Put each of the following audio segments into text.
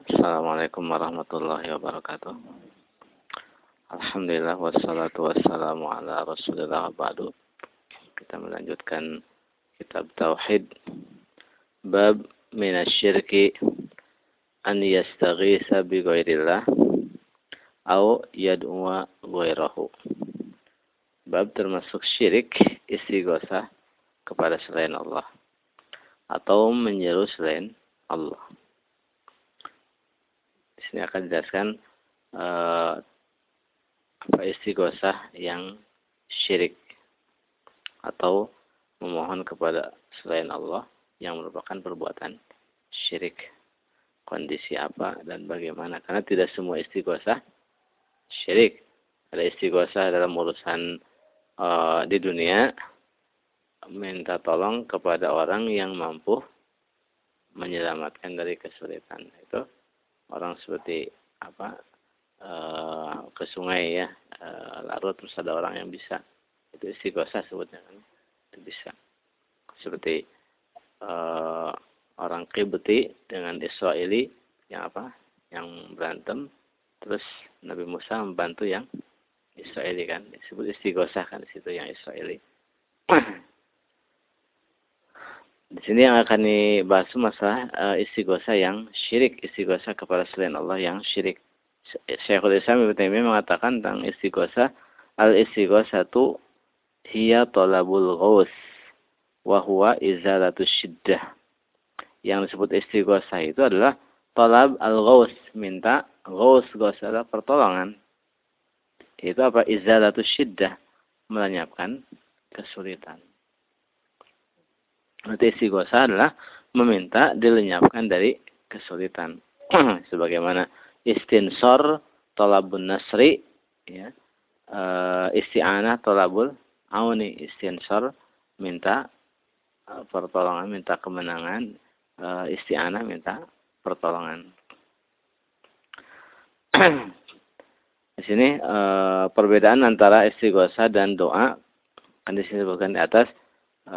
Assalamualaikum warahmatullahi wabarakatuh. Alhamdulillah wassalatu wassalamu ala Rasulillah ba'du. Kita melanjutkan kitab tauhid bab minasyirki an yastaghisa bi ghairillah au yad'uwa ghairahu. Bab termasuk syirik istighosa kepada selain Allah atau menyeru selain Allah sini akan dijelaskan uh, apa istighosah yang syirik atau memohon kepada selain Allah yang merupakan perbuatan syirik. Kondisi apa dan bagaimana? Karena tidak semua istighosah syirik. Ada istighosah dalam urusan uh, di dunia minta tolong kepada orang yang mampu menyelamatkan dari kesulitan. Itu orang seperti apa e, ke sungai ya e, larut terus ada orang yang bisa. Itu istighosah sebutnya kan itu bisa. Seperti e, orang Kibti dengan Israeli yang apa yang berantem terus Nabi Musa membantu yang Israeli kan. Disebut istighosah kan di situ yang Israeli Di sini yang akan dibahas masalah uh, istighosa yang syirik, istighosa kepada selain Allah yang syirik. Syekhul Islam Ibnu Taimiyah mengatakan tentang istighosa, al tu hiya talabul ghaus wa huwa izalatu syiddah. Yang disebut istighosa itu adalah talab al ghaus, minta ghaus, ghaus adalah pertolongan. Itu apa? Izalatu syiddah, melenyapkan kesulitan. Berarti istighosa adalah meminta dilenyapkan dari kesulitan. Sebagaimana istinsor tolabun nasri, ya, e, isti'anah tolabul auni, istinsor minta e, pertolongan, minta kemenangan, e, isti'anah minta pertolongan. di sini e, perbedaan antara istighosa dan doa kan disebutkan di atas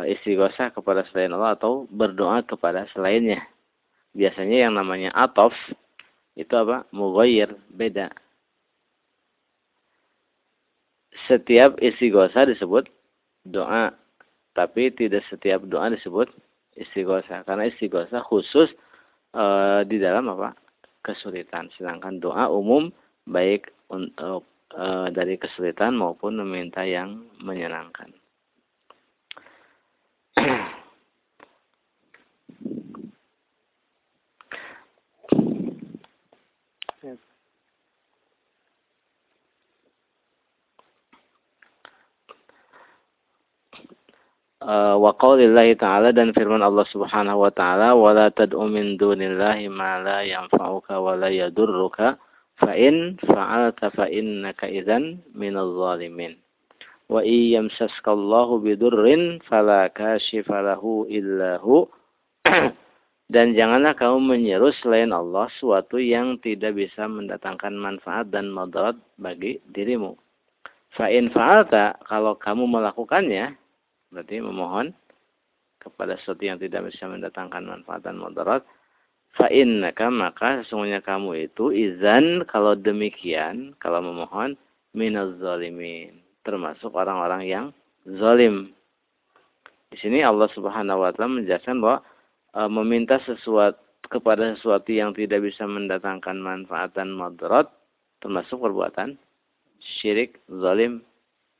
istighosah kepada selain Allah atau berdoa kepada selainnya. Biasanya yang namanya atof itu apa? Mughayyir, beda. Setiap istighosah disebut doa, tapi tidak setiap doa disebut istighosah karena istighosah khusus uh, di dalam apa? kesulitan. Sedangkan doa umum baik untuk uh, dari kesulitan maupun meminta yang menyenangkan. Uh, wa qaulillahi ta'ala dan firman Allah Subhanahu wa taala wala tad'u min dunillahi ma la yanfa'uka wa la yadurruka fa in fa'alta fa innaka idzan minadh zalimin wa iyyamsaskallahu bidurrin fala kashifa lahu illahu dan janganlah kamu menyeru selain Allah suatu yang tidak bisa mendatangkan manfaat dan madarat bagi dirimu. Fa in fa'alta kalau kamu melakukannya berarti memohon kepada sesuatu yang tidak bisa mendatangkan manfaat dan mudarat. Fa maka sesungguhnya kamu itu izan kalau demikian kalau memohon minaz zalimin. Termasuk orang-orang yang zalim. Di sini Allah Subhanahu wa taala menjelaskan bahwa e, meminta sesuatu kepada sesuatu yang tidak bisa mendatangkan manfaat dan mudarat termasuk perbuatan syirik zalim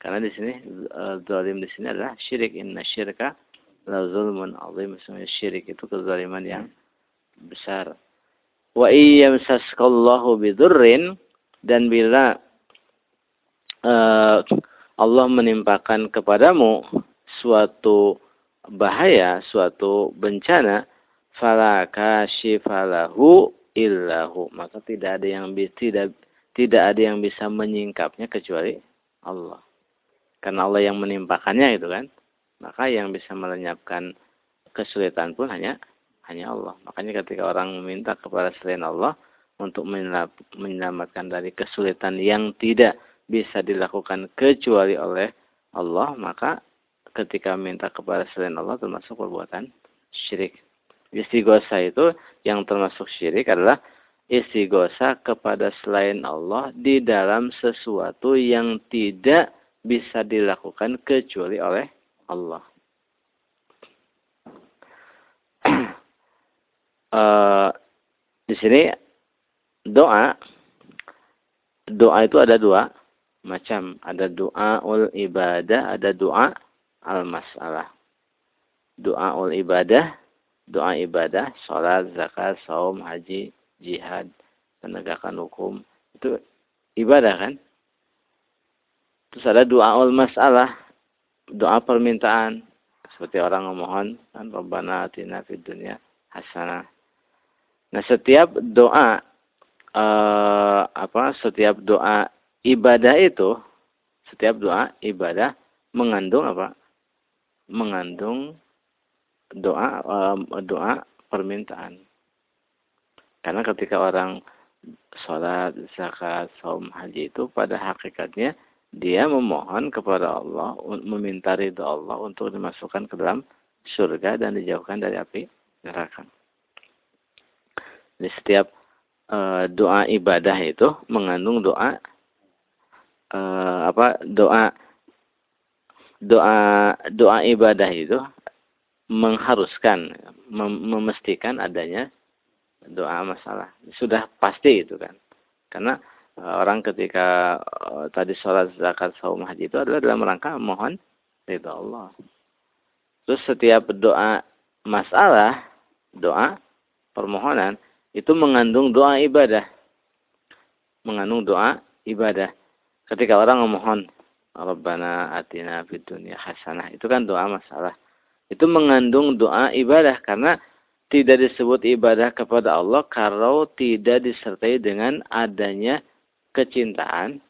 karena di sini uh, zalim di sini adalah syirik. Inna syirka la zulmun azim. Sebenarnya syirik itu kezaliman yang besar. Wa iyyamsaskallahu bidurrin dan bila uh, Allah menimpakan kepadamu suatu bahaya, suatu bencana, fala kashifalahu illahu. Maka tidak ada yang tidak tidak ada yang bisa menyingkapnya kecuali Allah karena Allah yang menimpakannya itu kan. Maka yang bisa melenyapkan kesulitan pun hanya hanya Allah. Makanya ketika orang meminta kepada selain Allah untuk menyelamatkan dari kesulitan yang tidak bisa dilakukan kecuali oleh Allah maka ketika minta kepada selain Allah termasuk perbuatan syirik. Istighosa itu yang termasuk syirik adalah istighosa kepada selain Allah di dalam sesuatu yang tidak bisa dilakukan kecuali oleh Allah. uh, di sini doa doa itu ada dua macam. Ada doa ul ibadah ada doa al masalah doa ul ibadah doa ibadah sholat zakat saum haji jihad penegakan hukum. Itu ibadah kan terus ada doa ul masalah doa permintaan. Seperti orang memohon kan Rabbana atina fid dunya hasanah. Nah setiap doa eh, apa setiap doa ibadah itu setiap doa ibadah mengandung apa? Mengandung doa eh, doa permintaan. Karena ketika orang sholat, zakat, saum, haji itu pada hakikatnya dia memohon kepada Allah, meminta ridho Allah untuk dimasukkan ke dalam surga dan dijauhkan dari api neraka. Di setiap e, doa ibadah itu mengandung doa e, apa doa doa doa ibadah itu mengharuskan mem memastikan adanya doa masalah. Sudah pasti itu kan. Karena orang ketika uh, tadi sholat zakat saum haji itu adalah dalam rangka mohon ridho Allah. Terus setiap doa masalah, doa permohonan itu mengandung doa ibadah. Mengandung doa ibadah. Ketika orang memohon Rabbana atina fid dunya hasanah itu kan doa masalah. Itu mengandung doa ibadah karena tidak disebut ibadah kepada Allah kalau tidak disertai dengan adanya kecintaan,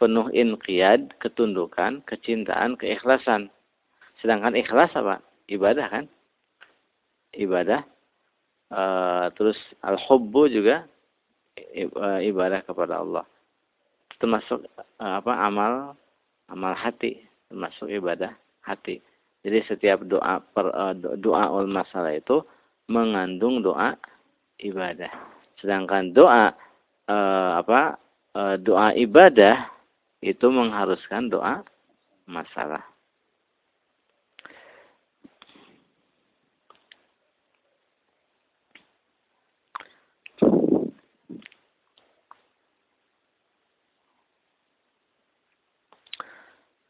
penuh inqiyad, ketundukan, kecintaan, keikhlasan. Sedangkan ikhlas apa? Ibadah kan? Ibadah. E, terus al-hubbu juga ibadah kepada Allah. Termasuk e, apa? Amal amal hati, termasuk ibadah hati. Jadi setiap doa per, doa ul masalah itu mengandung doa ibadah. Sedangkan doa uh, apa uh, doa ibadah itu mengharuskan doa masalah.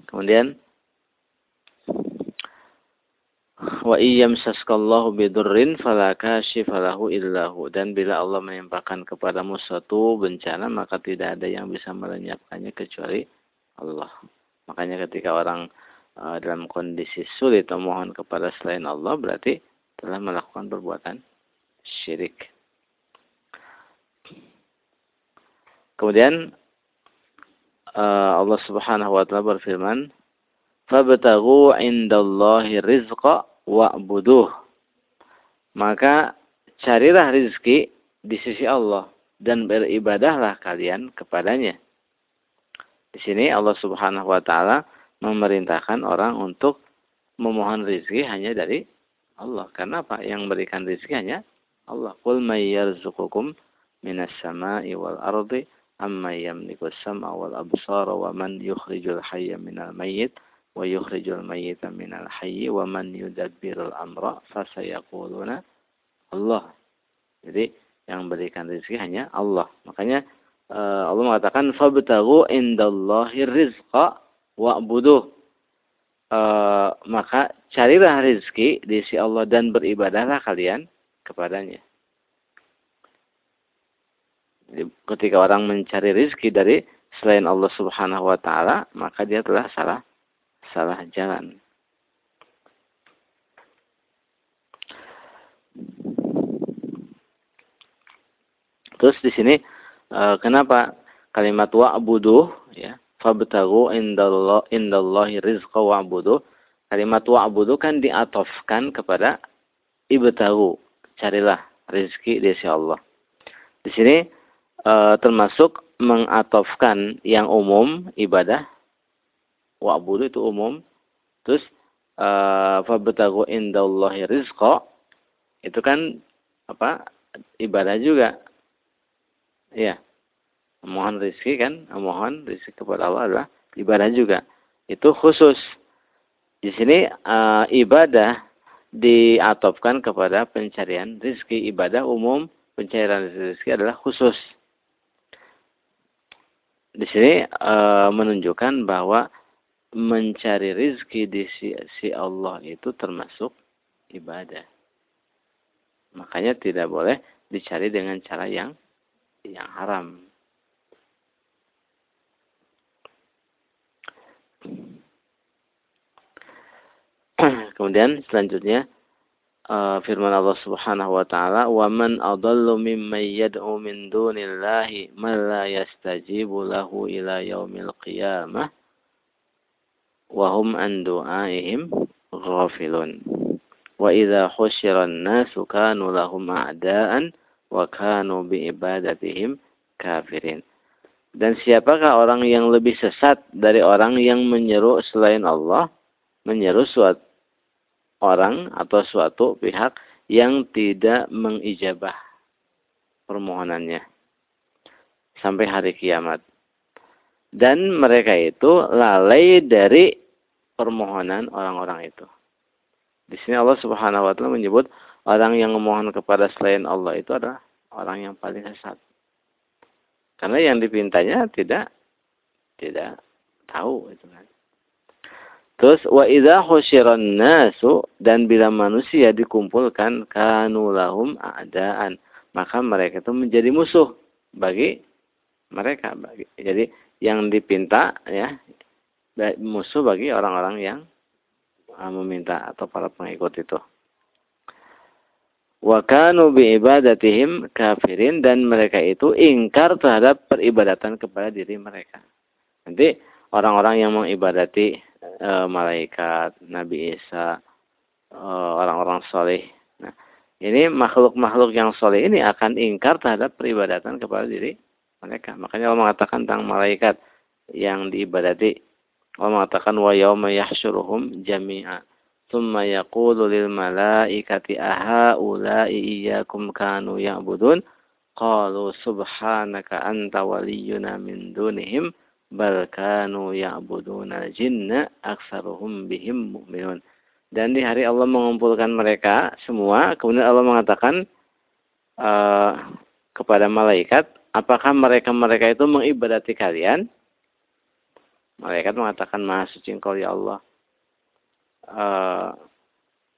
Kemudian wa iyam saskallahu bidurrin fala kashifalahu illahu dan bila Allah menimpakan kepadamu suatu bencana maka tidak ada yang bisa melenyapkannya kecuali Allah. Makanya ketika orang uh, dalam kondisi sulit memohon kepada selain Allah berarti telah melakukan perbuatan syirik. Kemudian uh, Allah Subhanahu wa taala berfirman fabtaghu indallahi rizqa wa'buduh. Maka carilah rizki di sisi Allah dan beribadahlah kalian kepadanya. Di sini Allah Subhanahu wa taala memerintahkan orang untuk memohon rizki hanya dari Allah. Karena apa? Yang berikan rizki hanya Allah. Qul may yarzuqukum minas sama'i wal ardi amma yamliku as-sam'a wal absara wa man yukhrijul hayya minal mayyit wa yukhrijul mayyita minal hayyi wa man yudabbirul amra fasayaquluna Allah. Jadi yang berikan rezeki hanya Allah. Makanya uh, Allah mengatakan fabtaghu indallahi rizqa wa'buduh. Uh, maka carilah rezeki di sisi Allah dan beribadahlah kalian kepadanya. Jadi, ketika orang mencari rezeki dari selain Allah Subhanahu wa taala, maka dia telah salah salah jalan. Terus di sini uh, kenapa kalimat wa'budu ya fabtagu indallah indallahi rizqa wa'budu kalimat wa'budu kan diatofkan kepada ibtagu carilah rezeki di sisi Allah. Di sini uh, termasuk mengatofkan yang umum ibadah wa'budu itu umum. Terus uh, indallahi rizqa itu kan apa? ibadah juga. ya mohon rezeki kan mohon rezeki kepada Allah adalah ibadah juga itu khusus di sini uh, ibadah diatopkan kepada pencarian rezeki ibadah umum pencarian rezeki adalah khusus di sini uh, menunjukkan bahwa mencari rezeki di si Allah itu termasuk ibadah. Makanya tidak boleh dicari dengan cara yang yang haram. Kemudian selanjutnya uh, firman Allah Subhanahu wa taala, "Wa man adallu mimman yad'u min dunillahi man la yastajibu lahu ila yaumil qiyamah wa hum an du'aihim ghafilun." Wa idza husyira an-nasu kanu lahum a'da'an wa kanu bi ibadatihim kafirin. Dan siapakah orang yang lebih sesat dari orang yang menyeru selain Allah, menyeru suatu orang atau suatu pihak yang tidak mengijabah permohonannya sampai hari kiamat. Dan mereka itu lalai dari permohonan orang-orang itu. Di sini Allah Subhanahu wa taala menyebut orang yang memohon kepada selain Allah itu adalah orang yang paling sesat. Karena yang dipintanya tidak tidak tahu itu kan. Terus wa idza husyiran nasu dan bila manusia dikumpulkan kanu lahum a'daan, maka mereka itu menjadi musuh bagi mereka bagi. Jadi yang dipinta ya musuh bagi orang-orang yang uh, meminta atau para pengikut itu. Wa kanu bi ibadatihim kafirin dan mereka itu ingkar terhadap peribadatan kepada diri mereka. Nanti orang-orang yang mengibadati e, malaikat, Nabi Isa, eh, orang-orang soleh. Nah, ini makhluk-makhluk yang soleh ini akan ingkar terhadap peribadatan kepada diri mereka. Makanya Allah mengatakan tentang malaikat yang diibadati. Allah mengatakan wa yauma yahsyuruhum jami'a. Thumma yaqulu lil malaikati ahaula'i iyyakum kanu ya'budun. Qalu subhanaka anta waliyuna min dunihim bal kanu ya'buduna jinna aksaruhum bihim mu'minun. Dan di hari Allah mengumpulkan mereka semua, kemudian Allah mengatakan uh, kepada malaikat, apakah mereka-mereka itu mengibadati kalian? Malaikat mengatakan, Maha suci engkau ya Allah. Uh,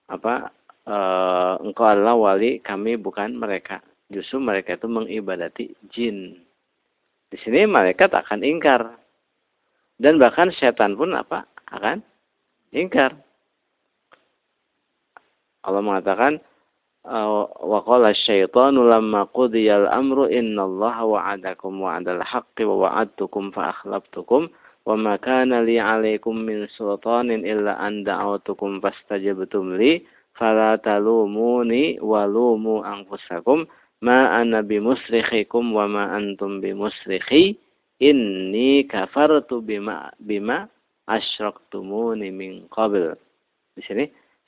apa uh, engkau adalah wali kami bukan mereka. Justru mereka itu mengibadati jin. Di sini malaikat akan ingkar. Dan bahkan setan pun apa? Akan ingkar. Allah mengatakan wa qala syaitanu lamma qudiya al-amru innallaha wa'adakum wa'adal haqqi wa wa'adtukum fa akhlaftukum wa ma kana min sultanin illa an da'awtukum fastajabtum li fala talumuni wa lumu anfusakum ma ana bimusrikhikum wa ma antum bimusrikhi inni kafartu bima bima asyraktumuni min qabl. Di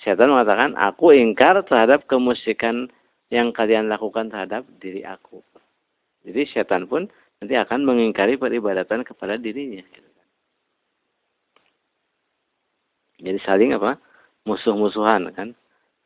setan mengatakan aku ingkar terhadap kemusikan yang kalian lakukan terhadap diri aku. Jadi setan pun nanti akan mengingkari peribadatan kepada dirinya. Jadi saling apa? Musuh-musuhan kan?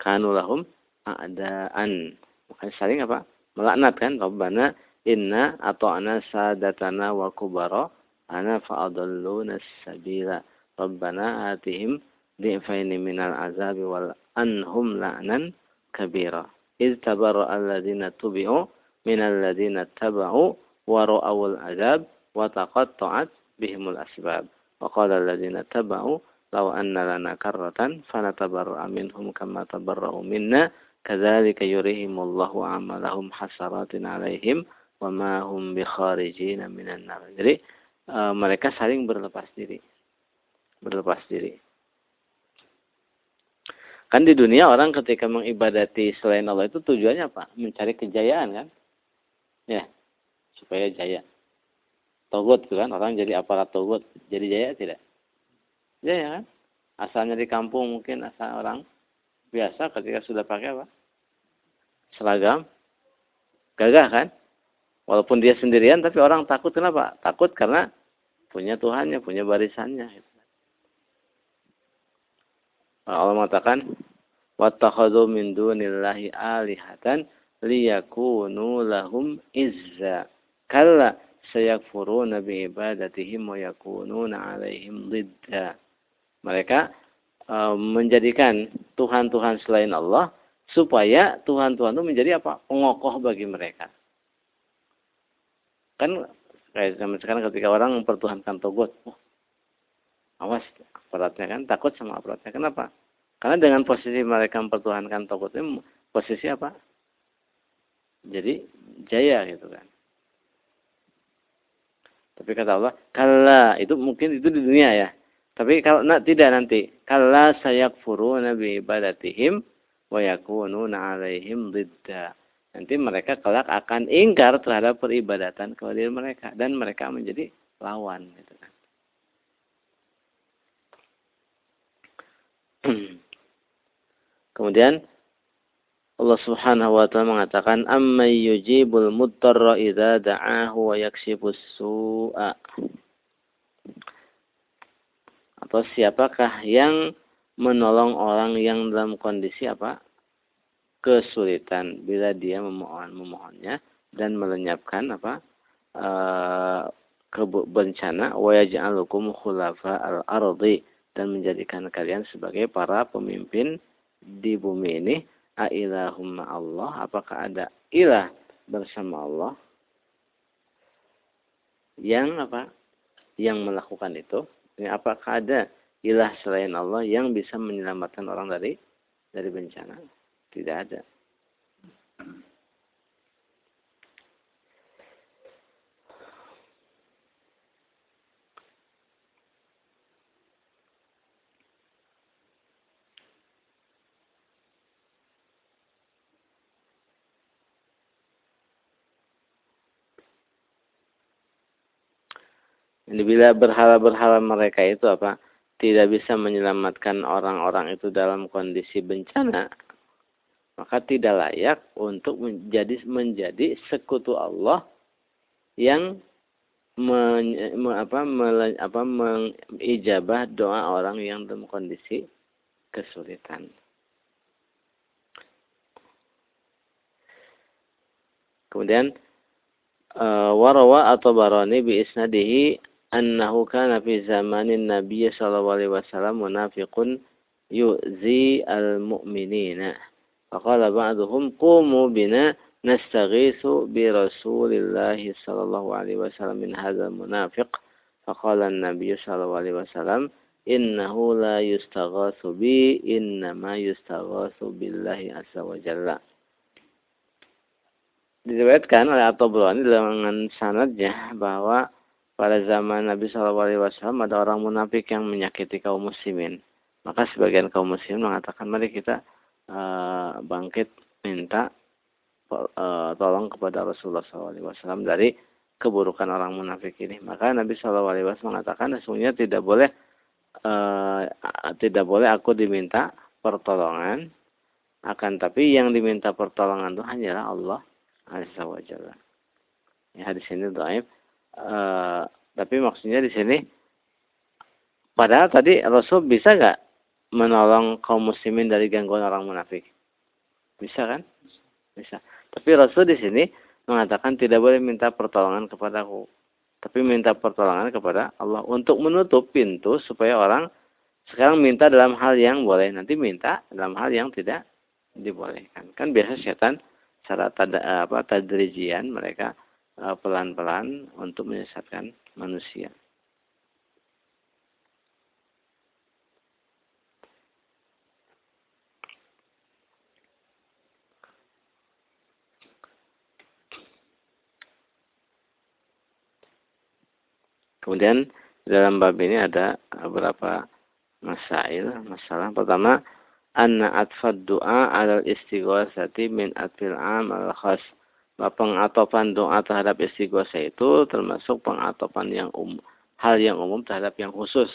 Kanulahum a'daan. Bukan saling apa? melaknat kan Rabbana inna ata'na sadatana wa kubara ana fa'adalluna sabila Rabbana atihim ضعفين من العذاب وأنهم لعنا كبيرا إذ تبرأ الذين تبعوا من الذين اتبعوا ورأوا العذاب وتقطعت بهم الأسباب وقال الذين اتبعوا لو أن لنا كرة فنتبرأ منهم كما تبرأوا منا كذلك يريهم الله عملهم حسرات عليهم وما هم بخارجين من النار Jadi uh, mereka saling berlepas diri. Berlepas diri. Kan di dunia orang ketika mengibadati selain Allah itu tujuannya apa? Mencari kejayaan kan? Ya, supaya jaya. Togut itu kan, orang jadi aparat togut. Jadi jaya tidak? Jaya kan? Asalnya di kampung mungkin asal orang biasa ketika sudah pakai apa? Seragam. Gagah kan? Walaupun dia sendirian, tapi orang takut kenapa? Takut karena punya Tuhannya, punya barisannya. Allah mengatakan wattakhadhu min dunillahi alihatan liyakunu lahum izza. Kalla sayakfuruna bi ibadatihim wa yakununa alaihim didda mereka e, menjadikan tuhan-tuhan selain Allah supaya tuhan-tuhan itu menjadi apa? Pengokoh bagi mereka. Kan kayak zaman sekarang ketika orang mempertuhankan togot oh, awas aparatnya kan takut sama aparatnya. Kenapa? Karena dengan posisi mereka mempertuhankan ini posisi apa? Jadi jaya gitu kan. Tapi kata Allah, kalla itu mungkin itu di dunia ya. Tapi kalau nak tidak nanti, kalla sayakfuruna bi ibadatihim wa yakununa alaihim. Nanti mereka kelak akan ingkar terhadap peribadatan kepada mereka dan mereka menjadi lawan gitu Kemudian Allah Subhanahu wa taala mengatakan amma yujibul muttarra idza da'ahu wa yakshifus su'a. Atau siapakah yang menolong orang yang dalam kondisi apa? kesulitan bila dia memohon memohonnya dan melenyapkan apa uh, bencana wa yaj'alukum khulafa al-ardi dan menjadikan kalian sebagai para pemimpin di bumi ini. Ailahumma Allah apakah ada ilah bersama Allah yang apa? Yang melakukan itu? Ini apakah ada ilah selain Allah yang bisa menyelamatkan orang dari dari bencana? Tidak ada. Bila berhala-berhala mereka itu apa? Tidak bisa menyelamatkan orang-orang itu dalam kondisi bencana maka tidak layak untuk menjadi menjadi sekutu Allah yang men, me, apa, me, apa, mengijabah doa orang yang dalam kondisi kesulitan. Kemudian uh, warawa atau barani bi isnadihi annahu kana fi zamanin Nabi sallallahu alaihi wasallam munafiqun yu'zi al-mu'minina. Faqala ba'duhum qumu bina nastaghithu bi Rasulillah sallallahu alaihi wasallam min hadzal munafiq. Faqala an-nabiy sallallahu alaihi wasallam innahu la yustaghathu bi innama yustaghathu billahi azza wa jalla diriwayatkan oleh At-Tabrani dengan sanadnya bahwa pada zaman Nabi Shallallahu Alaihi Wasallam ada orang munafik yang menyakiti kaum muslimin. Maka sebagian kaum muslimin mengatakan mari kita uh, bangkit minta uh, tolong kepada Rasulullah SAW dari keburukan orang munafik ini. Maka Nabi SAW mengatakan sesungguhnya tidak boleh uh, tidak boleh aku diminta pertolongan akan tapi yang diminta pertolongan itu hanyalah Allah Azza wa Jalla. Ya, di sini dhaif. Uh, tapi maksudnya di sini padahal tadi Rasul bisa nggak menolong kaum muslimin dari gangguan orang munafik? Bisa kan? Bisa. Tapi Rasul di sini mengatakan tidak boleh minta pertolongan kepada aku. Tapi minta pertolongan kepada Allah untuk menutup pintu supaya orang sekarang minta dalam hal yang boleh, nanti minta dalam hal yang tidak dibolehkan. Kan biasa setan secara tada, apa tadrijian mereka eh, pelan-pelan untuk menyesatkan manusia. Kemudian dalam bab ini ada beberapa masail. Masalah pertama, anna atfad doa adalah istighosati min atfil am al khas. Pengatopan doa terhadap istighosa itu termasuk pengatopan yang um, hal yang umum terhadap yang khusus.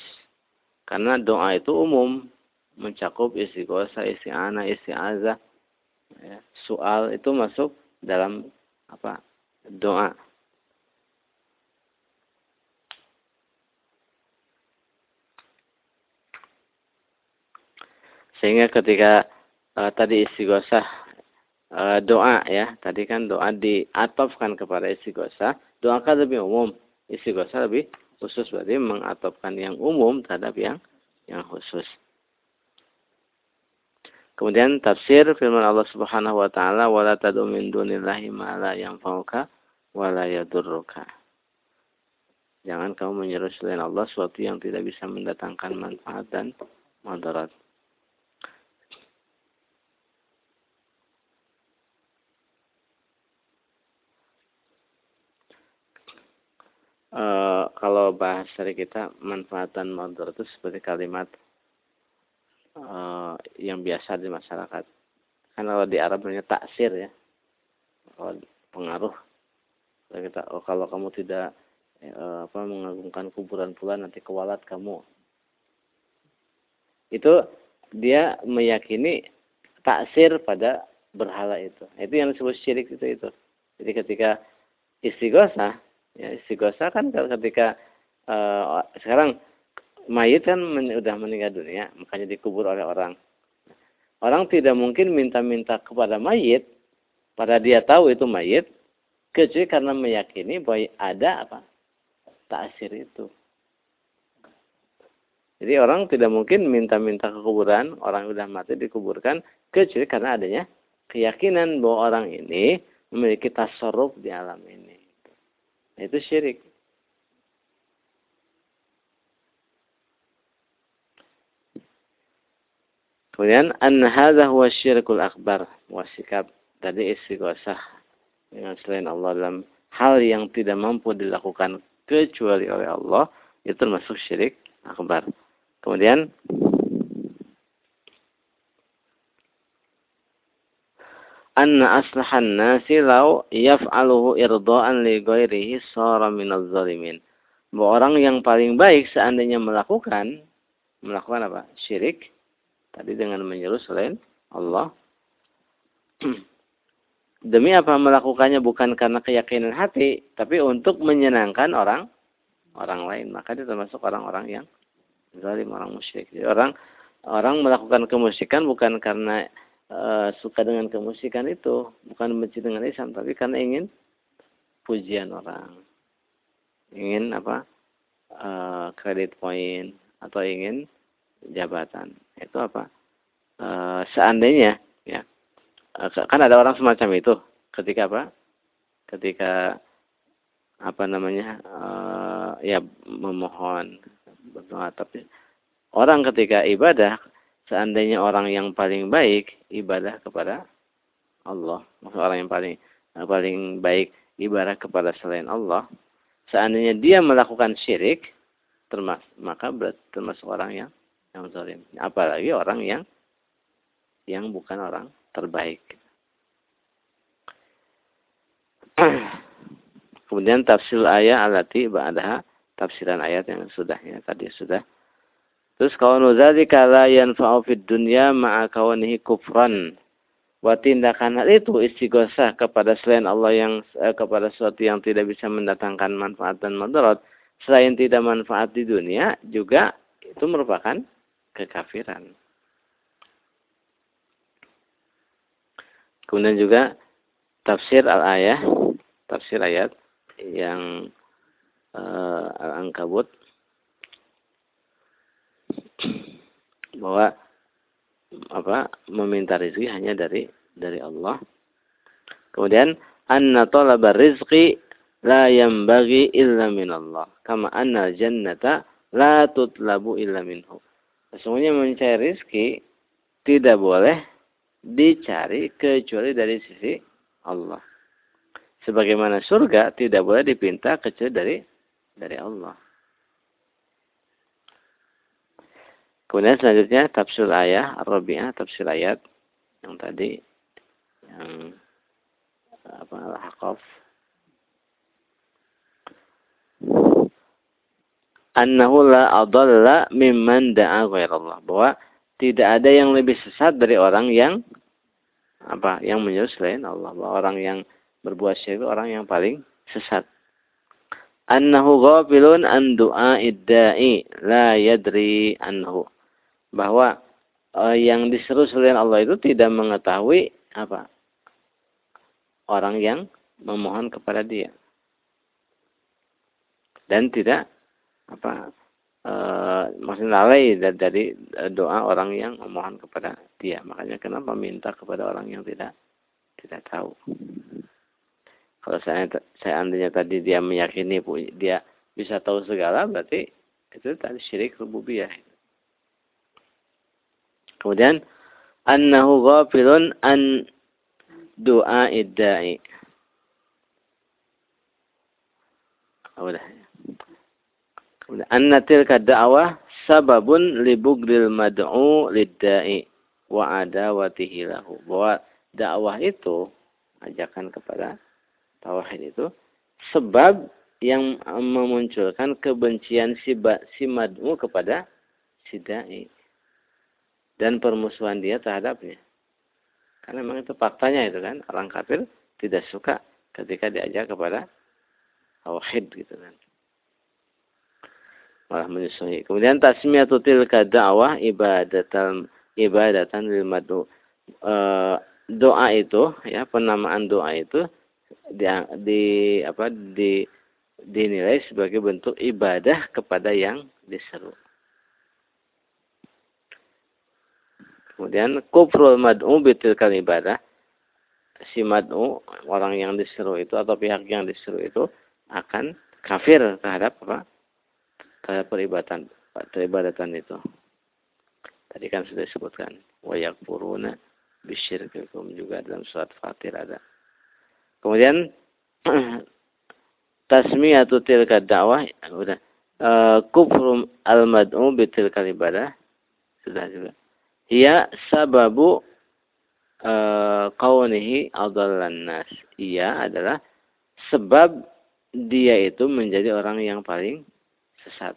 Karena doa itu umum, mencakup istighosa, isti'anah, isti'azah, ya, soal itu masuk dalam apa doa. Sehingga ketika uh, tadi istighosah doa ya, tadi kan doa diatofkan kepada istighosah, doa kan lebih umum, istighosah lebih khusus berarti mengatofkan yang umum terhadap yang yang khusus. Kemudian tafsir firman Allah Subhanahu wa taala wala tad'u min dunillahi ma la yanfa'uka wa la. Jangan kamu menyeru selain Allah sesuatu yang tidak bisa mendatangkan manfaat dan madarat. Uh, kalau bahas dari kita manfaat dan itu seperti kalimat uh, yang biasa di masyarakat. Kan kalau di Arab namanya taksir ya. Kalau pengaruh. Kalau kita oh, kalau kamu tidak uh, apa mengagungkan kuburan pula nanti kewalat kamu. Itu dia meyakini taksir pada berhala itu. Itu yang disebut syirik itu itu. Jadi ketika istighosah Ya, istighosah kan ketika uh, sekarang mayit kan men, udah meninggal dunia, makanya dikubur oleh orang. Orang tidak mungkin minta-minta kepada mayit, pada dia tahu itu mayit, kecuali karena meyakini bahwa ada apa taksir itu. Jadi orang tidak mungkin minta-minta ke kuburan, orang sudah mati dikuburkan, kecuali karena adanya keyakinan bahwa orang ini memiliki tasarruf di alam ini. Itu syirik. Kemudian an hadza huwa syirkul akbar wasikap tadi istighosah dengan selain Allah dalam hal yang tidak mampu dilakukan kecuali oleh Allah itu termasuk syirik akbar. Kemudian anna aslahan nasi law yaf'aluhu irda'an li ghairihi sara minaz zalimin. Bahwa orang yang paling baik seandainya melakukan melakukan apa? Syirik tadi dengan menyeru selain Allah. Demi apa melakukannya bukan karena keyakinan hati, tapi untuk menyenangkan orang orang lain. Maka dia termasuk orang-orang yang zalim, orang musyrik. Jadi orang orang melakukan kemusyrikan bukan karena uh, suka dengan kemusikan itu. Bukan benci dengan Islam tapi karena ingin pujian orang. Ingin apa? Uh, kredit poin atau ingin jabatan. Itu apa? Uh, seandainya ya. Kan ada orang semacam itu. Ketika apa? Ketika apa namanya? Uh, ya memohon berdoa. Tapi orang ketika ibadah seandainya orang yang paling baik ibadah kepada Allah, maksud orang yang paling paling baik ibadah kepada selain Allah, seandainya dia melakukan syirik, termas maka termasuk orang yang yang zalim. Apalagi orang yang yang bukan orang terbaik. Kemudian tafsir ayat alati ba'daha tafsiran ayat yang sudah ya tadi sudah Terus kaunu dzalika la yanfa'u fid dunya ma'a kaunihi kufran. Wa tindakan hal itu istighosah kepada selain Allah yang eh, kepada sesuatu yang tidak bisa mendatangkan manfaat dan madarat selain tidak manfaat di dunia juga itu merupakan kekafiran. Kemudian juga tafsir al-ayah, tafsir ayat yang uh, al-ankabut bahwa apa meminta rezeki hanya dari dari Allah. Kemudian anna talaba rizqi la yanbaghi illa min Allah. Kama anna jannata la tutlabu illa minhu. Sesungguhnya mencari rezeki tidak boleh dicari kecuali dari sisi Allah. Sebagaimana surga tidak boleh dipinta kecuali dari dari Allah. Kemudian selanjutnya tafsir ayat Ar-Rabi'ah, tafsir ayat yang tadi yang apa Al-Ahqaf annahu la adalla mimman da'a ghairallah bahwa tidak ada yang lebih sesat dari orang yang apa yang menyeru selain Allah bahwa orang yang berbuat syirik orang yang paling sesat. Annahu ghafilun an du'a idda'i la yadri anhu. Bahwa uh, yang diseru selain Allah itu tidak mengetahui apa? Orang yang memohon kepada dia. Dan tidak apa e, maksudnya lalai dari doa orang yang memohon kepada dia. Makanya kenapa minta kepada orang yang tidak tidak tahu. Kalau saya saya andainya tadi dia meyakini dia bisa tahu segala berarti itu tadi syirik rububiyah. Kemudian annahu ghafilun an doa idda'i. Udah. Anna tilka da'wah sababun li bugdil mad'u lidda'i wa adawatihi lahu. Bahwa dakwah itu ajakan kepada tauhid itu sebab yang memunculkan kebencian si, si mad'u kepada si da'i dan permusuhan dia terhadapnya. Karena memang itu faktanya itu kan orang kafir tidak suka ketika diajak kepada tauhid gitu kan. Malah menyusuhi. Kemudian tasmiyatu tilka da'wah ibadatan ibadatan lil mad'u. E, doa itu ya penamaan doa itu di, di apa di dinilai sebagai bentuk ibadah kepada yang diseru. Kemudian kufrul mad'u bitilkal ibadah. Si mad'u, orang yang diseru itu atau pihak yang diseru itu akan kafir terhadap apa? Terhadap peribadatan, peribadatan itu. Tadi kan sudah disebutkan. Wayak puruna bisyirkikum juga dalam surat Fatir ada. Kemudian tasmiyatu tilka dakwah udah uh, kufrum al mad'u ibadah sudah juga. Ia sababu uh, kaunihi adallan nas. Ia adalah sebab dia itu menjadi orang yang paling sesat.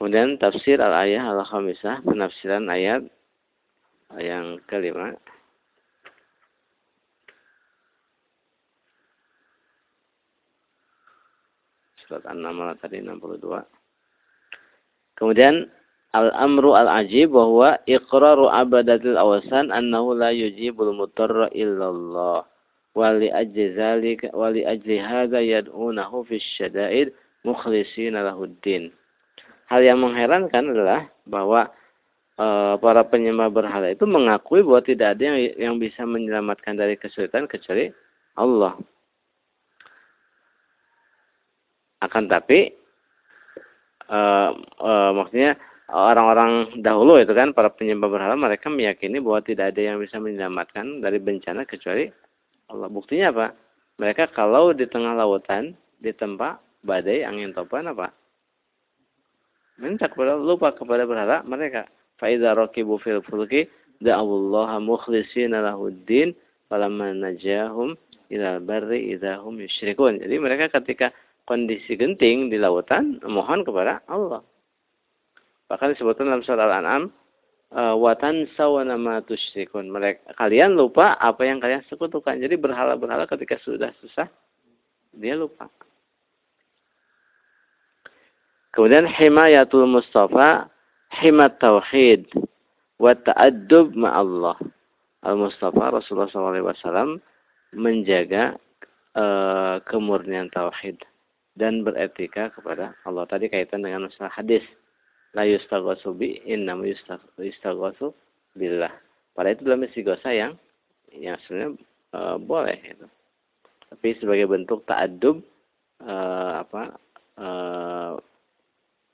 Kemudian tafsir al-ayah al-khamisah, penafsiran ayat yang kelima surat An-Naml tadi 62 kemudian al-amru al-ajib bahwa iqraru abadatil awasan annahu la yujibul mutarra illallah. Wa li ajli zalika wa li ajli hadha yad'unahu fi syada'id mukhlishina lahuddin. Hal yang mengherankan adalah bahwa e, para penyembah berhala itu mengakui bahwa tidak ada yang, yang bisa menyelamatkan dari kesulitan kecuali Allah. Akan tapi e, e, maksudnya orang-orang dahulu itu kan para penyembah berhala mereka meyakini bahwa tidak ada yang bisa menyelamatkan dari bencana kecuali Allah. Buktinya apa? Mereka kalau di tengah lautan di tempat badai angin topan apa? Minta kepada lupa kepada berhala mereka Fa'idha rakibu fil fulki da'awullaha mukhlishina lahuddin falamma najahum ila barri idahum yusyrikun. Jadi mereka ketika kondisi genting di lautan mohon kepada Allah. Bahkan disebutkan dalam surah Al-An'am eh, watan sawana ma tusyrikun. Mereka kalian lupa apa yang kalian sekutukan. Jadi berhala-berhala ketika sudah susah dia lupa. Kemudian himayatul mustafa himat tauhid wa ta'addub ma'allah. Al-Mustafa Rasulullah SAW menjaga uh, kemurnian tauhid dan beretika kepada Allah. Tadi kaitan dengan masalah hadis. La yustaghasu bi innam yustaghasu billah. Pada itu dalam istighosa yang yang sebenarnya uh, boleh itu. Tapi sebagai bentuk ta'addub uh, apa uh,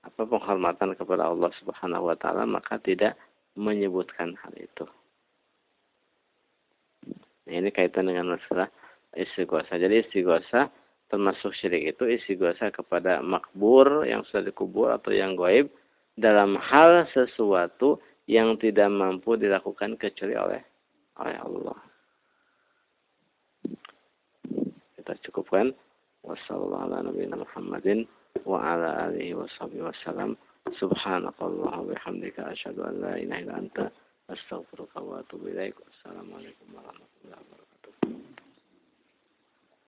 apa penghormatan kepada Allah Subhanahu wa taala maka tidak menyebutkan hal itu. Nah, ini kaitan dengan masalah istighosa. Jadi istighosa termasuk syirik itu isi istighosa kepada makbur yang sudah dikubur atau yang goib dalam hal sesuatu yang tidak mampu dilakukan kecuali oleh oleh Allah. Kita cukupkan. Wassalamualaikum warahmatullahi wabarakatuh ala alihi washabihi wasallam. Subhanakallah wa bihamdika asyhadu an la ilaha illa anta astaghfiruka wa atubu ilaik. Warahmatullahi.